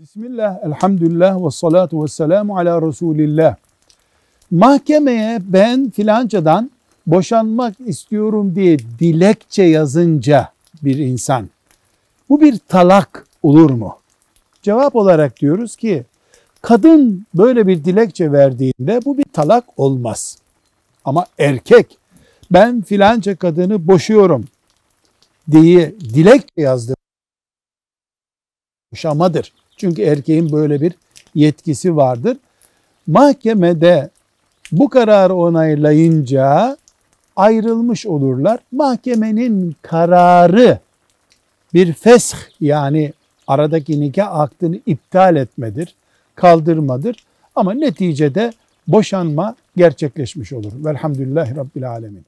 Bismillah, elhamdülillah ve salatu ve selamu ala Resulillah. Mahkemeye ben filancadan boşanmak istiyorum diye dilekçe yazınca bir insan, bu bir talak olur mu? Cevap olarak diyoruz ki, kadın böyle bir dilekçe verdiğinde bu bir talak olmaz. Ama erkek, ben filanca kadını boşuyorum diye dilekçe yazdı. Boşamadır. Çünkü erkeğin böyle bir yetkisi vardır. Mahkemede bu kararı onaylayınca ayrılmış olurlar. Mahkemenin kararı bir fesh yani aradaki nikah aktını iptal etmedir, kaldırmadır. Ama neticede boşanma gerçekleşmiş olur. Velhamdülillahi Rabbil Alemin.